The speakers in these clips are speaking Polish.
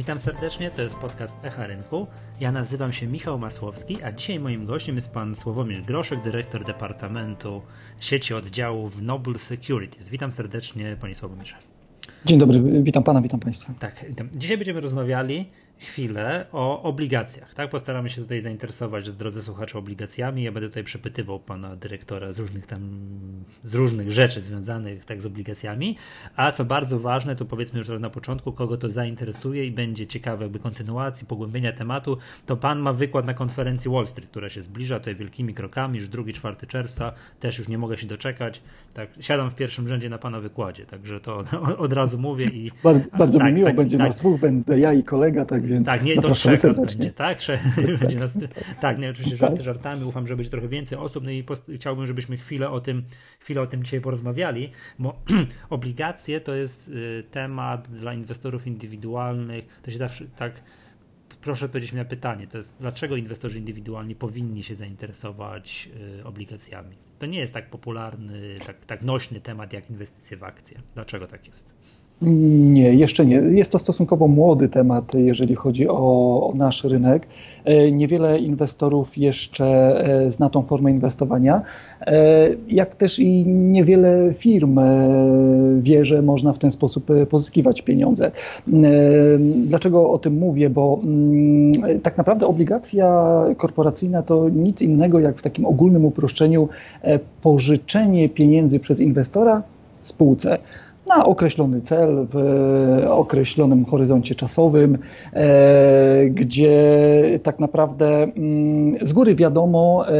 Witam serdecznie, to jest podcast Echa Rynku. Ja nazywam się Michał Masłowski, a dzisiaj moim gościem jest pan Sławomir Groszek, dyrektor Departamentu Sieci Oddziałów Noble Securities. Witam serdecznie, panie Sławomirze. Dzień dobry, witam pana, witam państwa. Tak, dzisiaj będziemy rozmawiali chwilę o obligacjach. Tak, postaramy się tutaj zainteresować, drodzy słuchacze, obligacjami. Ja będę tutaj przepytywał pana dyrektora z różnych tam, z różnych rzeczy związanych tak z obligacjami. A co bardzo ważne, to powiedzmy już na początku, kogo to zainteresuje i będzie ciekawe jakby kontynuacji, pogłębienia tematu, to pan ma wykład na konferencji Wall Street, która się zbliża tutaj wielkimi krokami, już 2-4 czerwca, też już nie mogę się doczekać. Tak, siadam w pierwszym rzędzie na pana wykładzie, także to od razu mówię i... Bardzo, bardzo tak, mi miło, tak, będzie tak, nas dwóch, będę ja i kolega, tak więc Tak, nie, to trzech będzie, tak? Trzech, będzie nas, tak, nie, oczywiście żarty żartami, ufam, że będzie trochę więcej osób, no i post- chciałbym, żebyśmy chwilę o tym, chwilę o tym dzisiaj porozmawiali, bo obligacje to jest y, temat dla inwestorów indywidualnych, to się zawsze tak proszę odpowiedzieć mi na pytanie, to jest dlaczego inwestorzy indywidualni powinni się zainteresować y, obligacjami? To nie jest tak popularny, tak, tak nośny temat jak inwestycje w akcje. Dlaczego tak jest? Nie, jeszcze nie. Jest to stosunkowo młody temat, jeżeli chodzi o, o, nasz rynek. E, niewiele inwestorów jeszcze e, zna tą formę inwestowania, e, jak też i niewiele firm wie, że można w ten sposób pozyskiwać pieniądze. Dlaczego o tym mówię? Bo mm, tak naprawdę obligacja korporacyjna to nic innego jak w takim ogólnym uproszczeniu pożyczenie pieniędzy przez inwestora spółce na określony cel w określonym horyzoncie czasowym, e, gdzie tak naprawdę mm, z góry wiadomo, e,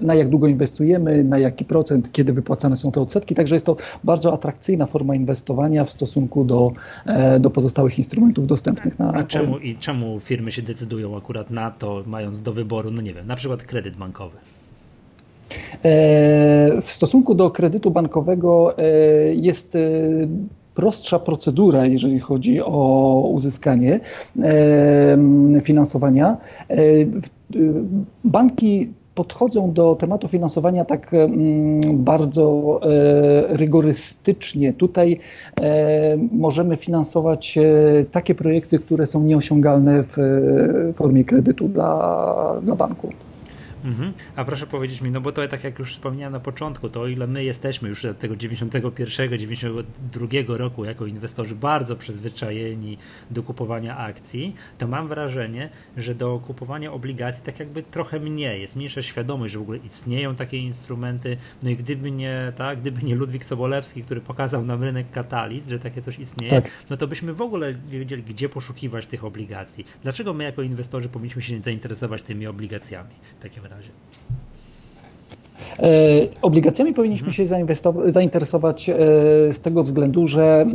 na jak długo inwestujemy, na jaki procent, kiedy wypłacane są te odsetki. Także jest to bardzo atrakcyjna forma inwestowania w stosunku do, e, do pozostałych instrumentów dostępnych na. A czemu, i czemu firmy się decydują akurat na to, mając do wyboru, no nie wiem, na przykład kredyt bankowy? E, w stosunku do kredytu bankowego e, jest e, prostsza procedura, jeżeli chodzi o uzyskanie finansowania. Banki podchodzą do tematu finansowania tak bardzo rygorystycznie. Tutaj możemy finansować takie projekty, które są nieosiągalne w formie kredytu dla, dla banku. Mhm. A proszę powiedzieć mi, no bo to tak jak już wspomniałem na początku, to o ile my jesteśmy już od tego 91, 92 roku jako inwestorzy bardzo przyzwyczajeni do kupowania akcji, to mam wrażenie, że do kupowania obligacji tak jakby trochę mniej, jest mniejsza świadomość, że w ogóle istnieją takie instrumenty, no i gdyby nie, tak, gdyby nie Ludwik Sobolewski, który pokazał nam rynek kataliz, że takie coś istnieje, tak. no to byśmy w ogóle nie wiedzieli, gdzie poszukiwać tych obligacji. Dlaczego my jako inwestorzy powinniśmy się zainteresować tymi obligacjami w takim razie? Razie. E, obligacjami powinniśmy mhm. się zainteresować e, z tego względu, że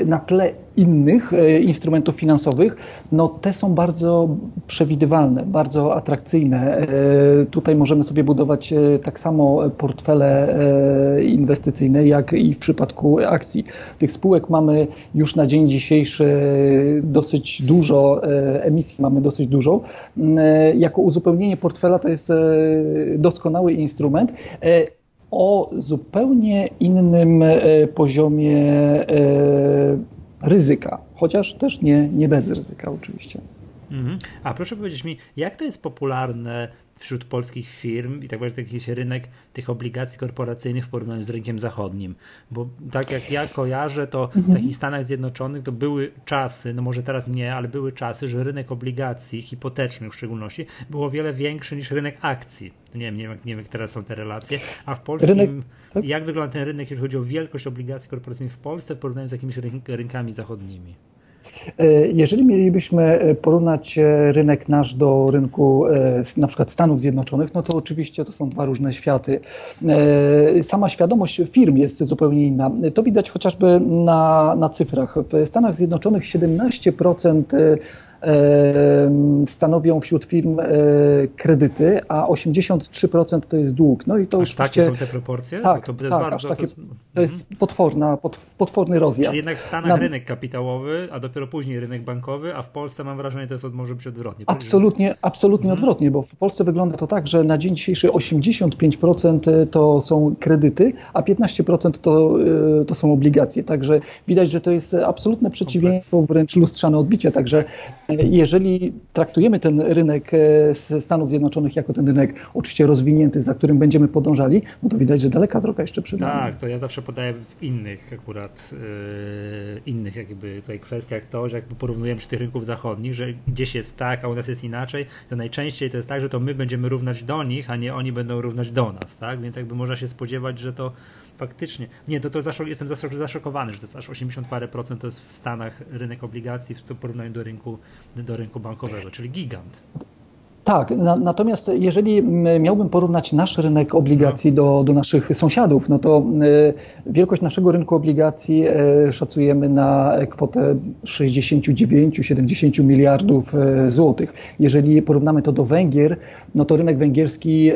e, na tle innych instrumentów finansowych, no te są bardzo przewidywalne, bardzo atrakcyjne. Tutaj możemy sobie budować tak samo portfele inwestycyjne, jak i w przypadku akcji. Tych spółek mamy już na dzień dzisiejszy dosyć dużo, emisji mamy dosyć dużo. Jako uzupełnienie portfela to jest doskonały instrument, E, o zupełnie innym e, poziomie e, ryzyka, chociaż też nie, nie bez ryzyka oczywiście. Mhm. A proszę powiedzieć mi, jak to jest popularne wśród polskich firm i tak naprawdę jakiś rynek tych obligacji korporacyjnych w porównaniu z rynkiem zachodnim. Bo tak jak ja kojarzę, to w mhm. takich Stanach Zjednoczonych to były czasy, no może teraz nie, ale były czasy, że rynek obligacji hipotecznych w szczególności było wiele większy niż rynek akcji. Nie wiem, nie wiem, nie wiem jak teraz są te relacje. A w polskim, rynek, tak? jak wygląda ten rynek, jeśli chodzi o wielkość obligacji korporacyjnych w Polsce w porównaniu z jakimiś rynkami zachodnimi? E, jeżeli mielibyśmy e, porównać e, rynek nasz do rynku na przykład Stanów Zjednoczonych, no to oczywiście to są dwa różne światy. Sama świadomość firm jest zupełnie inna. To widać chociażby na, na cyfrach. W Stanach Zjednoczonych 17% stanowią wśród firm kredyty, a 83% to jest dług. No i to Aż takie są te proporcje? Tak, to, tak, bardzo, takie, to jest mhm. potworna, potworny rozjazd. Czyli jednak w Stanach Na... rynek kapitałowy, a dopiero później rynek bankowy, a w Polsce mam wrażenie, to jest, może być odwrotnie. Absolutnie, absolutnie mhm. odwrotnie, bo w Polsce wygląda to tak, że na dzień dzisiejszy 85% to są kredyty, a 15% to, y, to są obligacje. Także widać, że to jest absolutne przeciwieństwo, wręcz lustrzane odbicie. Także y, jeżeli traktujemy ten rynek y, Stanów Zjednoczonych jako ten rynek oczywiście rozwinięty, za którym będziemy podążali, no to widać, że daleka droga jeszcze przed nami. Tak, to ja zawsze podaję w innych akurat yy, innych jakby tutaj kwestiach to, że jakby porównujemy przy tych rynków zachodnich, że gdzieś jest tak, a u nas jest inaczej, to najczęściej to jest tak, że to my będziemy równać do nich, a nie oni będą równać do nas, tak? Więc jakby można się spodziewać, że to faktycznie. Nie, to, to zaszok, jestem zaszokowany, że to jest aż 80 parę procent to jest w Stanach rynek obligacji w porównaniu do rynku, do rynku bankowego, czyli gigant. Tak, na, natomiast jeżeli miałbym porównać nasz rynek obligacji do, do naszych sąsiadów, no to y, wielkość naszego rynku obligacji y, szacujemy na kwotę 69-70 miliardów y, złotych. Jeżeli porównamy to do Węgier, no to rynek węgierski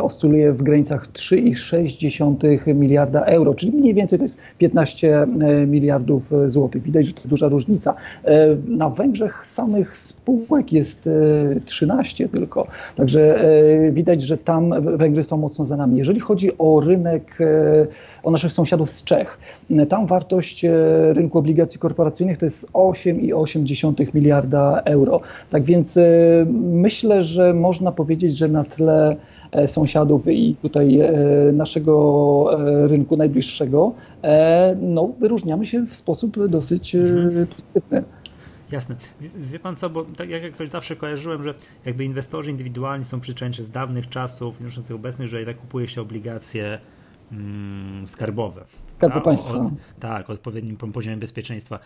oscyluje w granicach 3,6 miliarda euro, czyli mniej więcej to jest 15 miliardów złotych. Widać, że to duża różnica. Na Węgrzech samych spółek jest 13 15 tylko. Także e, widać, że tam Węgry są mocno za nami. Jeżeli chodzi o rynek, e, o naszych sąsiadów z Czech, tam wartość e, rynku obligacji korporacyjnych to jest 8,8 miliarda euro. Tak więc myślę, że można powiedzieć, że na tle sąsiadów i tutaj naszego rynku najbliższego, no, wyróżniamy się w sposób dosyć mhm. pozytywny. Jasne. Wie pan co, bo tak jak zawsze kojarzyłem, że jakby inwestorzy indywidualni są przyczynni z dawnych czasów, już z obecnych, że jednak kupuje się obligacje skarbowe. Skarbu Państwa. Od, tak, odpowiednim poziomem bezpieczeństwa,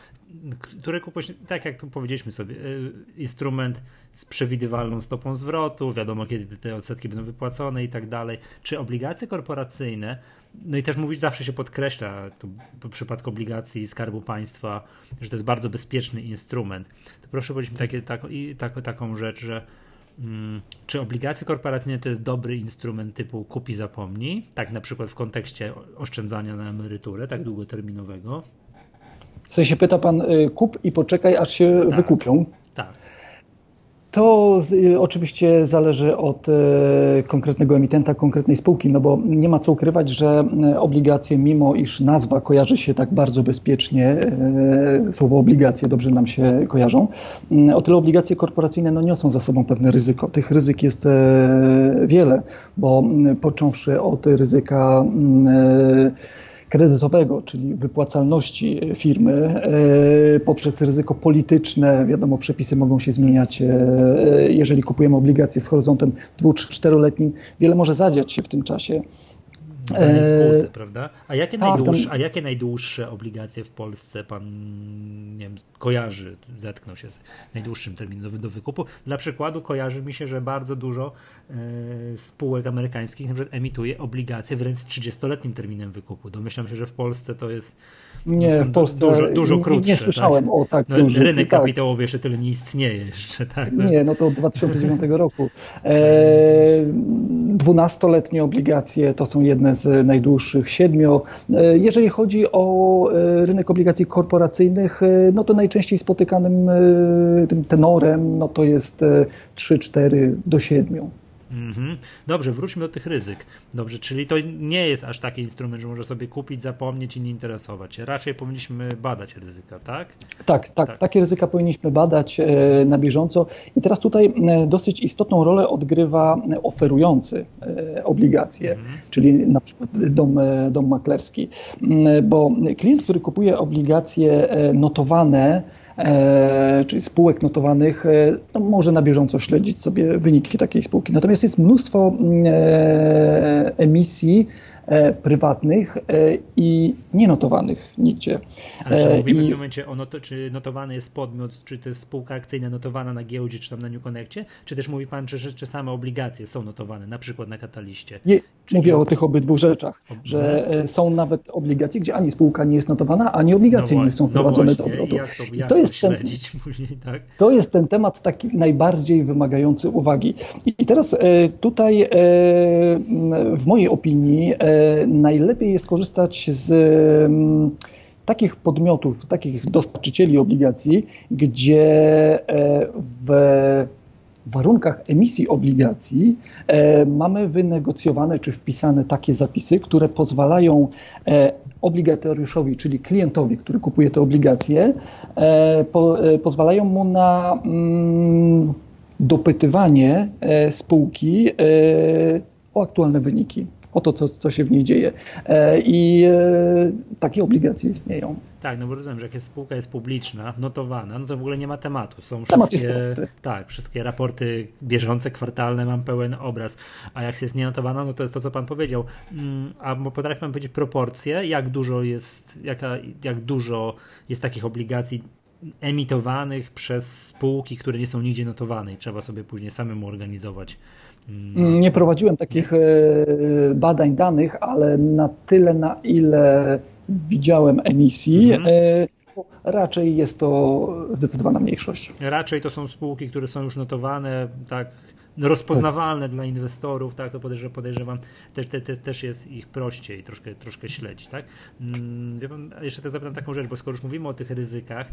które kupuje się, tak jak tu powiedzieliśmy sobie, y, instrument z przewidywalną stopą zwrotu, wiadomo kiedy te odsetki będą wypłacone i tak dalej. Czy obligacje korporacyjne no i też mówić zawsze się podkreśla, tu w przypadku obligacji Skarbu Państwa, że to jest bardzo bezpieczny instrument. To proszę powiedzieć mi takie, tak, tak, taką rzecz, że mm, czy obligacje korporacyjne to jest dobry instrument typu kupi zapomnij, tak na przykład w kontekście oszczędzania na emeryturę, tak długoterminowego? W sensie pyta pan, y, kup i poczekaj, aż się tak, wykupią. Tak. To y, oczywiście zależy od y, konkretnego emitenta, konkretnej spółki, no bo nie ma co ukrywać, że y, obligacje, mimo iż nazwa kojarzy się tak bardzo bezpiecznie, słowo obligacje dobrze nam się kojarzą, o tyle obligacje korporacyjne no, niosą za sobą pewne ryzyko. Tych ryzyk jest wiele, bo począwszy od ryzyka kredytowego, czyli wypłacalności firmy, e, poprzez ryzyko polityczne. Wiadomo, przepisy mogą się zmieniać, e, jeżeli kupujemy obligacje z horyzontem dwu czy czteroletnim. Wiele może zadziać się w tym czasie danej spółce, e, prawda? A jakie, tak, najdłuższe, a jakie najdłuższe obligacje w Polsce pan nie wiem, kojarzy, zetknął się z najdłuższym terminem do, wykupu? Dla przykładu kojarzy mi się, że bardzo dużo e, spółek amerykańskich na przykład emituje obligacje wręcz z 30-letnim terminem wykupu. Domyślam się, że w Polsce to jest nie, w Polsce dużo, dużo krótsze. Nie, nie słyszałem tak? o tak no, Rynek tak. kapitałowy jeszcze tyle nie istnieje jeszcze, tak? Nie, no to od 2009 roku. Dwunastoletnie obligacje to są jedne z najdłuższych, siedmiu. E, jeżeli chodzi o e, rynek obligacji korporacyjnych, e, no to najczęściej spotykanym tym tenorem no to jest 3-4 do 7. Mhm. Dobrze, wróćmy do tych ryzyk. Dobrze, czyli to nie jest aż taki instrument, że może sobie kupić, zapomnieć i nie interesować się. Raczej powinniśmy badać ryzyka, tak? Tak, tak. tak. Takie ryzyka powinniśmy badać e, na bieżąco. I teraz tutaj e, dosyć istotną rolę odgrywa oferujący e, obligacje, mhm. czyli na przykład dom, dom maklerski. Bo klient, który kupuje obligacje notowane, czyli spółek notowanych, e, no może na bieżąco śledzić sobie wyniki takiej spółki. Natomiast jest mnóstwo e, emisji prywatnych i nienotowanych nigdzie. Ale czy mówimy I... w tym momencie o not czy notowany jest podmiot, czy to jest spółka akcyjna notowana na giełdzie, czy tam na New Connectie, czy też mówi Pan, czy, czy same obligacje są notowane, na przykład na Kataliście? Je Czyli Mówię o tych obydwu rzeczach, że e, są nawet obligacje, gdzie ani spółka nie jest notowana, ani obligacje no nie są wprowadzone no do obrotu. Jak to, jak to, jest ten, później, tak? to jest ten temat taki najbardziej wymagający uwagi. I teraz e, tutaj w mojej opinii najlepiej jest korzystać z takich podmiotów, takich dostarczycieli obligacji, gdzie w w warunkach emisji obligacji e, mamy wynegocjowane czy wpisane takie zapisy, które pozwalają e, czyli klientowi, który kupuje te obligacje, e, po, e, pozwalają mu na mm, dopytywanie e, spółki e, o aktualne wyniki o to, co, co się w niej dzieje. E, I e, takie obligacje istnieją. Tak, no bo rozumiem, że jak jest spółka jest publiczna, notowana, no to w ogóle nie ma tematu. Są Temat wszystkie, tak, wszystkie raporty bieżące, kwartalne, mam pełen obraz. A jak jest nienotowana, no to jest to, co pan powiedział. Mm, a potrafi pan powiedzieć proporcje, jak dużo jest, jaka, jak dużo jest takich obligacji emitowanych przez spółki, które nie są nigdzie notowane i trzeba sobie później samemu organizować nie prowadziłem takich e, badań danych, ale na tyle, na ile widziałem emisji, mhm. E, raczej jest to zdecydowana mniejszość. Raczej to są spółki, które są już notowane, tak rozpoznawalne tak. dla inwestorów, tak, to podejrzewam, podejrzewam też, te, te, też jest ich prościej troszkę, troszkę śledzić, tak. Mm, wie pan, jeszcze też zapytam taką rzecz, bo skoro już mówimy o tych ryzykach,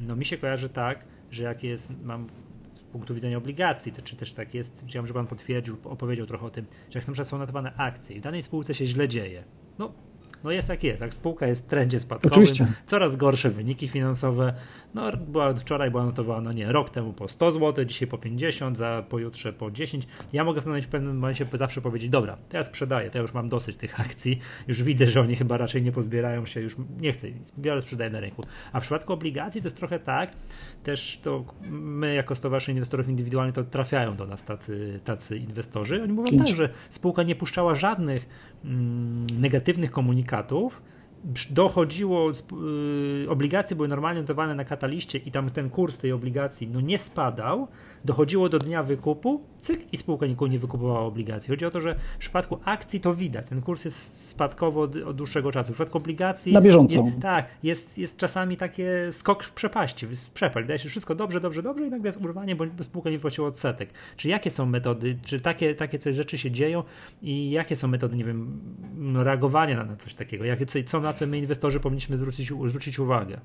no mi się kojarzy tak, że jak jest, mam punktu widzenia obligacji, to czy też tak jest, chciałem, żeby Pan potwierdził, opowiedział trochę o tym, że jak na przykład są notowane akcje i w danej spółce się źle dzieje, no no jest jak jest. Jak spółka jest w trendzie spadkowym, Oczywiście. coraz gorsze wyniki finansowe. No była, wczoraj była notowana, nie, rok temu po 100 zł, dzisiaj po 50, za pojutrze po 10. Ja mogę w pewnym, momencie zawsze powiedzieć, dobra, to ja sprzedaję, to ja już mam dosyć tych akcji, już widzę, że oni chyba raczej nie pozbierają się, już nie chcę, biorę, sprzedaję na rynku. A w przypadku obligacji to jest trochę tak, też to my jako Stowarzyszenie Inwestorów Indywidualnych to trafiają do nas tacy, tacy inwestorzy. Oni mówią tak, że spółka nie puszczała żadnych negatywnych komunikatów, dochodziło, y, obligacje były normalnie notowane na kataliście i tam ten kurs tej obligacji no nie spadał, dochodziło do dnia wykupu, cyk i spółka nikogo nie wykupowała obligacji. Chodzi o to, że w przypadku akcji to widać, ten kurs jest spadkowo od, od dłuższego czasu. W przypadku obligacji na bieżąco. Jest, tak, jest, jest czasami takie skok w przepaści, w przepaść. Daje się wszystko dobrze, dobrze, dobrze i nagle jest urwanie, bo spółka nie wypłaciła odsetek. Czy jakie są metody, czy takie, takie coś rzeczy się dzieją i jakie są metody, nie wiem, reagowania na coś takiego? Jakie, co, na co my inwestorzy powinniśmy zwrócić, zwrócić uwagę?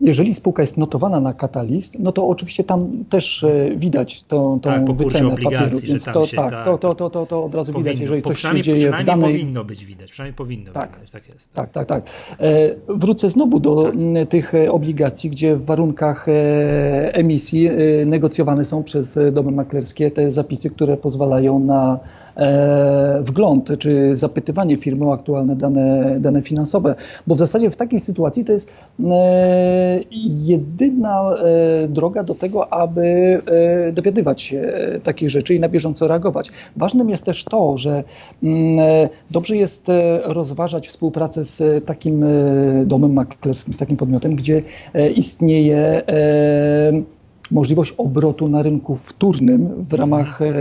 Jeżeli spółka jest notowana na katalist, no to oczywiście tam też e, widać tą, tą tak, wycenę papieru, więc to, tak, tak, to, to, to, to od razu powinno, widać, jeżeli coś się dzieje w danej... powinno być widać, przynajmniej powinno tak, widać, tak jest. Tak, tak, tak. E, wrócę znowu do tak. tych e, obligacji, gdzie w warunkach emisji negocjowane są przez domy maklerskie te zapisy, które pozwalają na E, wgląd czy zapytywanie firmy o aktualne dane, dane finansowe, bo w zasadzie w takiej sytuacji to jest e, jedyna e, droga do tego, aby dowiadywać się takich rzeczy i na bieżąco reagować. Ważnym jest też to, że mm, dobrze jest rozważać współpracę z takim domem maklerskim, z takim podmiotem, gdzie istnieje możliwość obrotu na rynku wtórnym w ramach e,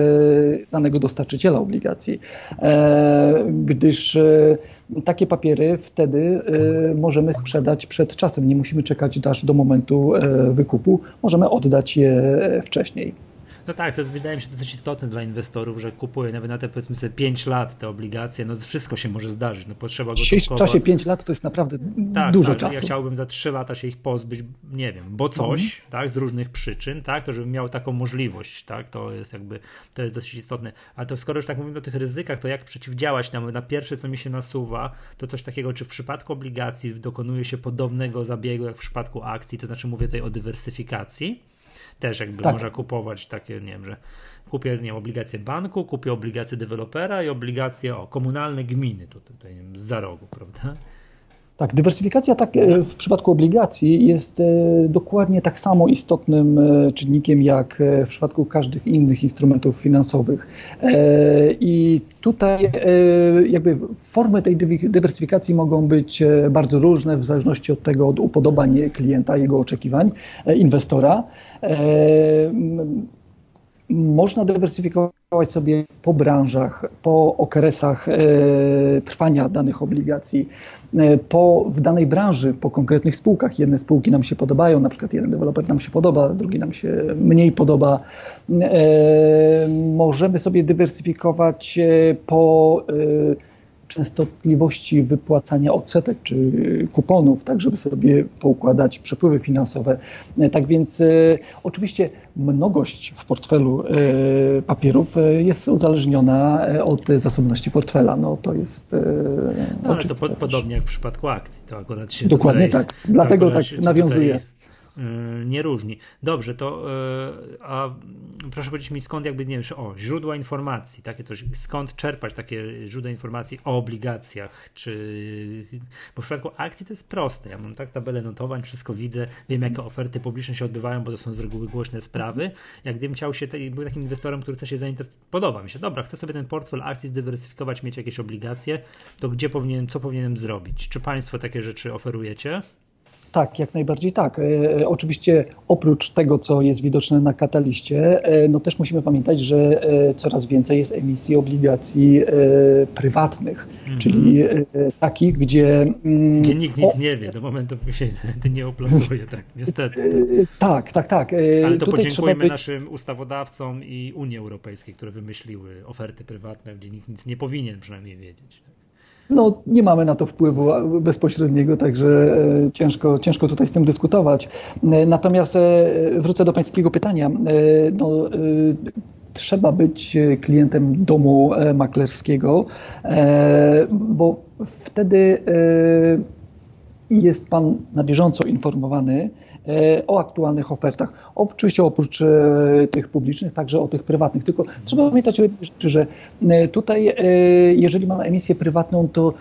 danego dostarczyciela obligacji, e, gdyż e, takie papiery wtedy możemy sprzedać przed czasem. Nie musimy czekać aż do momentu wykupu, możemy oddać je wcześniej. No tak, to wydaje mi się dosyć istotne dla inwestorów, że kupuje nawet na te powiedzmy sobie 5 lat te obligacje, no wszystko się może zdarzyć, no potrzeba go W czasie 5 lat to jest naprawdę tak, dużo tak, czasu. Ja chciałbym za 3 lata się ich pozbyć, nie wiem, bo coś, mhm. tak, z różnych przyczyn, tak, to żebym miał taką możliwość, tak, to jest jakby, to jest dosyć istotne. Ale to skoro już tak mówimy o tych ryzykach, to jak przeciwdziałać nam? Na pierwsze, co mi się nasuwa, to coś takiego, czy w przypadku obligacji dokonuje się podobnego zabiegu jak w przypadku akcji, to znaczy mówię tutaj o dywersyfikacji, też jakby tak. można kupować takie, nie wiem, że kupię nie obligacje banku, kupię obligacje dewelopera i obligacje o, komunalne gminy tutaj, tutaj nie wiem, za rogu, prawda? Tak, dywersyfikacja tak, e, w przypadku obligacji jest e, dokładnie tak samo istotnym e, czynnikiem jak w przypadku każdych innych instrumentów finansowych. I tutaj jakby formy tej dywersyfikacji mogą być bardzo różne w zależności od tego, od upodobań klienta, jego oczekiwań, inwestora. Można dywersyfikować sobie po branżach, po okresach e, trwania danych obligacji, e, po, w danej branży, po konkretnych spółkach. Jedne spółki nam się podobają, na przykład jeden deweloper nam się podoba, drugi nam się mniej podoba. E, możemy sobie dywersyfikować po częstotliwości wypłacania odsetek czy kuponów, tak żeby sobie poukładać przepływy finansowe. Tak więc e, oczywiście mnogość w portfelu e, papierów e, jest uzależniona od zasobności portfela. No to jest no, ale to po, podobnie jak w przypadku akcji. To akurat się Dokładnie tutaj, tak. Dlatego tak nawiązuje. Tutaj Y, nie różni. Dobrze, to y, a proszę powiedzieć mi skąd jakby, nie wiem, o, źródła informacji, takie coś, skąd czerpać takie źródła informacji o obligacjach, czy, bo w przypadku akcji to jest proste, ja mam tak tabelę notowań, wszystko widzę, wiem jakie oferty publiczne się odbywają, bo to są z reguły głośne sprawy, jak gdybym chciał się, był takim inwestorem, który chce się zainteresować, podoba mi się, dobra, chcę sobie ten portfel akcji zdywersyfikować, mieć jakieś obligacje, to gdzie powinien, co powinienem zrobić? Czy Państwo takie rzeczy oferujecie? Tak, jak najbardziej tak. E, e, oczywiście oprócz tego, co jest widoczne na kataliście, e, no też musimy pamiętać, że coraz więcej jest emisji obligacji prywatnych, mm -hmm. czyli takich, gdzie... Mm, gdzie nikt nic o, nie wie, do momentu się nie oplasuje, tak, niestety. Tak, tak, tak. Ale to podziękujemy naszym ustawodawcom i Unii Europejskiej, które wymyśliły oferty prywatne, gdzie nikt nic nie powinien przynajmniej wiedzieć. No, nie mamy na to wpływu bezpośredniego, także e, ciężko, ciężko tutaj z tym dyskutować. E, natomiast e, wrócę do Pańskiego pytania. No, trzeba być klientem domu maklerskiego, bo wtedy jest Pan na bieżąco informowany e, o aktualnych ofertach. Oczywiście oprócz e, tych publicznych, także o tych prywatnych. Tylko trzeba pamiętać o jednej rzeczy, że e, tutaj, jeżeli mamy emisję prywatną, to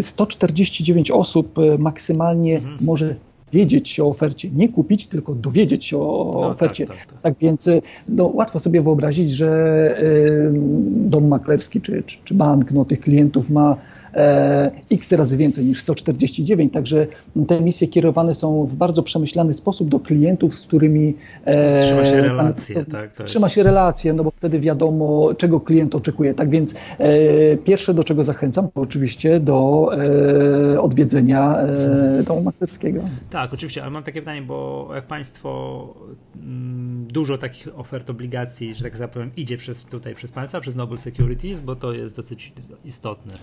149 osób maksymalnie mhm. może wiedzieć o ofercie, nie kupić, tylko dowiedzieć się o no, tak, ofercie. Tak, tak, tak. tak więc no, łatwo sobie wyobrazić, że dom maklerski czy, czy, czy bank no, tych klientów ma x razy więcej niż 149, także te misje kierowane są w bardzo przemyślany sposób do klientów, z którymi e, trzyma się relacje, tak? To trzyma jest... się relacje, no bo wtedy wiadomo, czego klient oczekuje. Tak więc e, pierwsze, do czego zachęcam, to oczywiście do odwiedzenia domu maklerskiego. Tak, oczywiście, ale mam takie pytanie, bo jak Państwo mm, dużo takich ofert obligacji, że tak zapowiem, idzie przez, tutaj przez Państwa, przez Noble Securities, bo to jest dosyć istotne.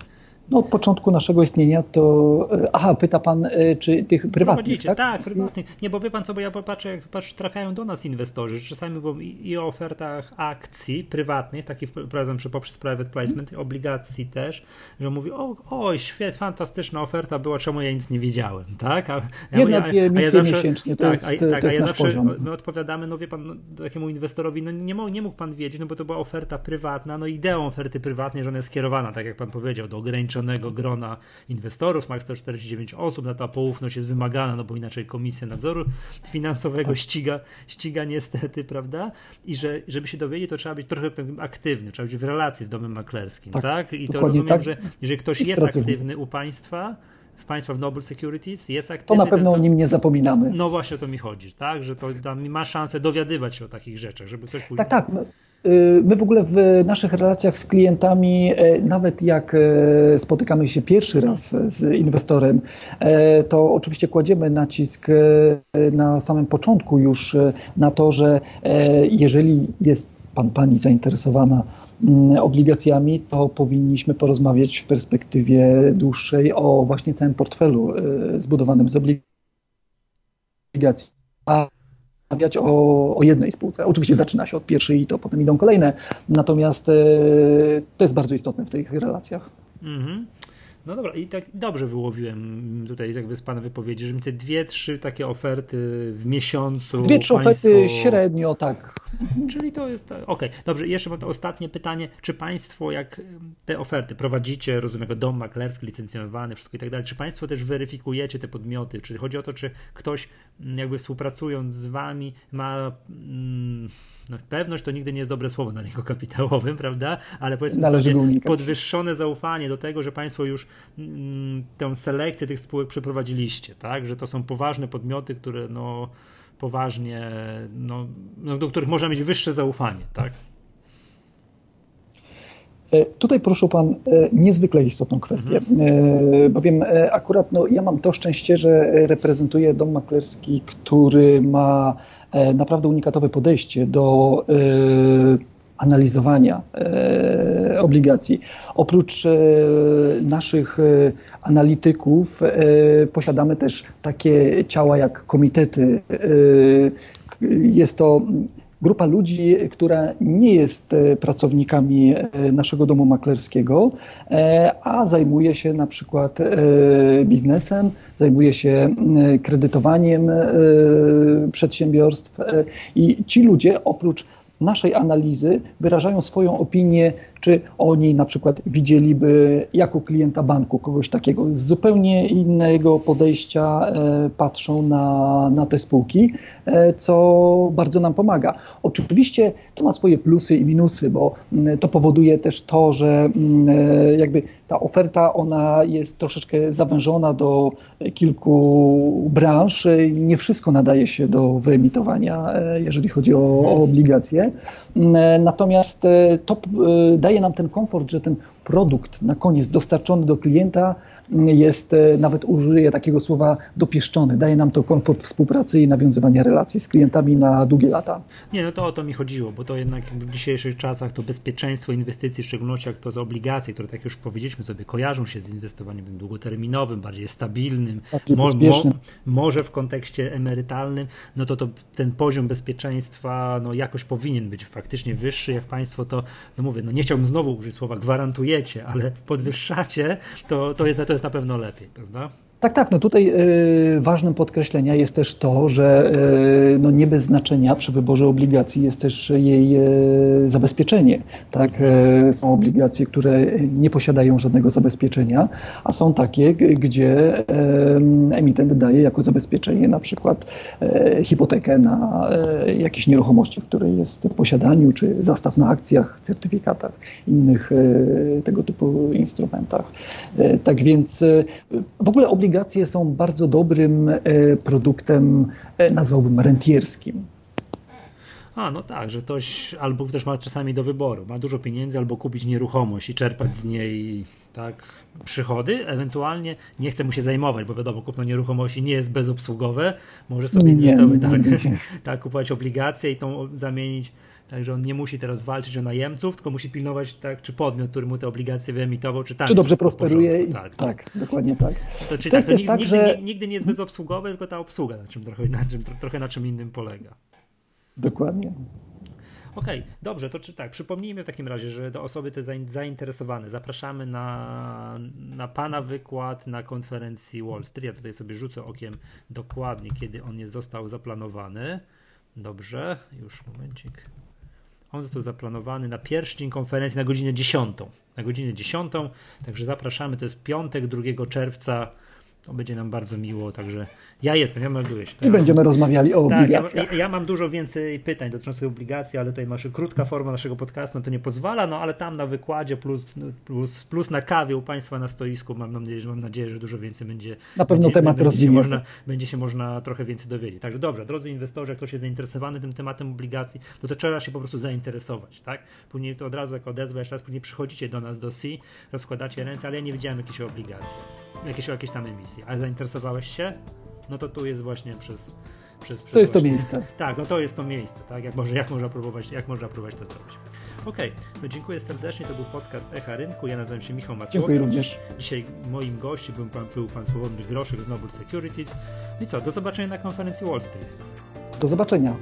No, od początku naszego istnienia to. E, aha, pyta pan, e, czy tych prywatnych. Tak, tak prywatnych. Nie, bo wie pan co, bo ja popatrzę, jak trafiają do nas inwestorzy. Czasami mówią i, o ofertach akcji prywatnych, takich prowadzą poprzez private placement, obligacji też, że mówi, o, oj, świetnie, fantastyczna oferta była, czemu ja nic nie wiedziałem, tak? A, Jedna, ja, misje ja zawsze, miesięcznie, to tak, jest, a, tak, to a ja zawsze poziom. my odpowiadamy, no wie pan, no, takiemu inwestorowi, no nie, mógł, nie mógł pan wiedzieć, no bo to była oferta prywatna, no ideą oferty prywatnej, że ona jest skierowana, tak jak pan powiedział, do ograniczonych grona inwestorów, ma 149 osób, na ta poufność jest wymagana, no bo inaczej Komisja Nadzoru Finansowego tak. ściga, ściga niestety, prawda? I że żeby się dowiedzieć, to trzeba być trochę aktywny, trzeba być w relacji z domem maklerskim, tak? tak? I to rozumiem, tak. że jeżeli ktoś jest aktywny u państwa, w państwa w Noble Securities jest aktywny. To na pewno to, o nim nie zapominamy. No właśnie o to mi chodzi, tak? Że to ma szansę dowiadywać się o takich rzeczach, żeby ktoś później... Tak, tak. Y, my w ogóle w naszych relacjach z klientami, e, nawet jak e, spotykamy się pierwszy raz z inwestorem, e, to oczywiście kładziemy nacisk na samym początku już na to, że jeżeli jest pan, pani zainteresowana mm, obligacjami, to powinniśmy porozmawiać w perspektywie dłuższej o właśnie całym portfelu zbudowanym z obligacji. A rozmawiać o, o, jednej spółce. Oczywiście zaczyna się od pierwszej i to potem idą kolejne, natomiast e, to jest bardzo istotne w tych relacjach. Mhm. No dobra, i tak dobrze wyłowiłem tutaj jakby z Pana wypowiedzi, że mniej dwie, trzy takie oferty w miesiącu. Dwie, trzy państwo... oferty średnio, tak. Czyli to jest, okej, okay. dobrze, jeszcze mam to ostatnie pytanie, czy Państwo jak te oferty prowadzicie, rozumiem, jako dom maklerski, licencjonowany, wszystko i tak dalej, czy Państwo też weryfikujecie te podmioty, czy chodzi o to, czy ktoś jakby współpracując z Wami ma... Mm, no, pewność to nigdy nie jest dobre słowo na rynku kapitałowym, prawda? Ale powiedzmy Należy sobie podwyższone zaufanie do tego, że Państwo już tę selekcję tych spółek przeprowadziliście, tak? Że to są poważne podmioty, które no poważnie, no, no, do których można mieć wyższe zaufanie, tak? Tutaj poruszył Pan niezwykle istotną kwestię, mhm. bowiem akurat no, ja mam to szczęście, że reprezentuję dom maklerski, który ma naprawdę unikatowe podejście do analizowania e, obligacji. Oprócz e, naszych e, analityków posiadamy też takie ciała jak komitety. Jest to grupa ludzi, która nie jest pracownikami naszego domu maklerskiego, a zajmuje się na przykład biznesem, zajmuje się kredytowaniem przedsiębiorstw i ci ludzie oprócz naszej analizy wyrażają swoją opinię, czy oni na przykład widzieliby jako klienta banku kogoś takiego z zupełnie innego podejścia e, patrzą na, na te spółki, e, co bardzo nam pomaga. Oczywiście to ma swoje plusy i minusy, bo to powoduje też to, że e, jakby ta oferta ona jest troszeczkę zawężona do kilku branż. Nie wszystko nadaje się do wyemitowania, jeżeli chodzi o, o obligacje. Natomiast to daje nam ten komfort, że ten produkt na koniec dostarczony do klienta jest, e, nawet użyję takiego słowa, dopieszczony. Daje nam to komfort współpracy i nawiązywania relacji z klientami na długie lata. Nie, no to o to mi chodziło, bo to jednak w dzisiejszych czasach to bezpieczeństwo inwestycji, w szczególności jak to z obligacje, które tak już powiedzieliśmy sobie, kojarzą się z inwestowaniem długoterminowym, bardziej stabilnym, mo, mo, może w kontekście emerytalnym, no to, to ten poziom bezpieczeństwa no jakoś powinien być faktycznie wyższy, jak Państwo to, no mówię, no nie chciałbym znowu użyć słowa gwarantujecie, ale podwyższacie, to, to jest to jest na pewno lepiej, prawda? Tak, tak. No tutaj y, ważnym podkreślenia jest też to, że y, no nie bez znaczenia przy wyborze obligacji jest też jej y, zabezpieczenie. Tak? Są obligacje, które nie posiadają żadnego zabezpieczenia, a są takie, gdzie emitent daje jako zabezpieczenie na przykład hipotekę na jakieś nieruchomości, w której jest w posiadaniu, czy zastaw na akcjach, certyfikatach, innych tego typu instrumentach. Tak więc w ogóle obligacje obligacje są bardzo dobrym e, produktem, e, nazwałbym rentierskim. A, no tak, że ktoś albo też ma czasami do wyboru, ma dużo pieniędzy, albo kupić nieruchomość i czerpać z niej tak przychody, ewentualnie nie chce mu się zajmować, bo wiadomo, kupno nieruchomości nie jest bezobsługowe, może sobie nie, inwestować, tak, nie. tak, kupować obligacje i tą zamienić Także on nie musi teraz walczyć o najemców, tylko musi pilnować, tak, czy podmiot, który mu te obligacje wyemitował, czy tam. Czy dobrze prosperuje. Tak, tak dokładnie tak. To, czyli to tak, to nigdy, tak, że... nigdy, nie jest bezobsługowe, tylko ta obsługa, na czym trochę, na czym, trochę na czym innym polega. Dokładnie. Okej, okay, dobrze, to czy tak, przypomnijmy w takim razie, że do osoby te zainteresowane zapraszamy na, na Pana wykład na konferencji Wall Street. Ja tutaj sobie rzucę okiem dokładnie, kiedy on jest, został zaplanowany. Dobrze, już momencik. On został zaplanowany na pierwszy dzień konferencji na godzinę 10. Na godzinę 10, także zapraszamy. To jest piątek 2 czerwca to będzie nam bardzo miło, także ja jestem, ja melduję się. I ja będziemy mam, rozmawiali o tak, obligacjach. Ja, ja, mam dużo więcej pytań dotyczących obligacji, ale tutaj masz krótka forma naszego podcastu, no to nie pozwala, no ale tam na wykładzie plus, plus, plus na kawie u Państwa na stoisku mam nadzieję, że, mam nadzieję, że dużo więcej będzie. Na pewno będzie, temat można, będzie się można trochę więcej dowiedzieć. Także dobrze, drodzy inwestorzy, jak ktoś jest zainteresowany tym tematem obligacji, to, to trzeba się po prostu zainteresować, tak? Później to od razu jak odezwę, jeszcze raz później przychodzicie do nas do C, rozkładacie ręce, ale ja nie widziałem jakiejś obligacji, jakieś, jakieś tam emisji. A zainteresowałeś się? No to tu jest właśnie przez. przez, przez to jest właśnie, to miejsce. Tak, no to jest to miejsce, tak? Jak, może, jak, można próbować, jak można próbować to zrobić. Okej, okay, no dziękuję serdecznie. To był podcast Echa Rynku. Ja nazywam się Michał Masłowski. Dziękuję również. Dzisiaj moim gościem był pan, był pan Sławomir Groszek z Noble Securities. I co, do zobaczenia na konferencji Wall Street. Do zobaczenia.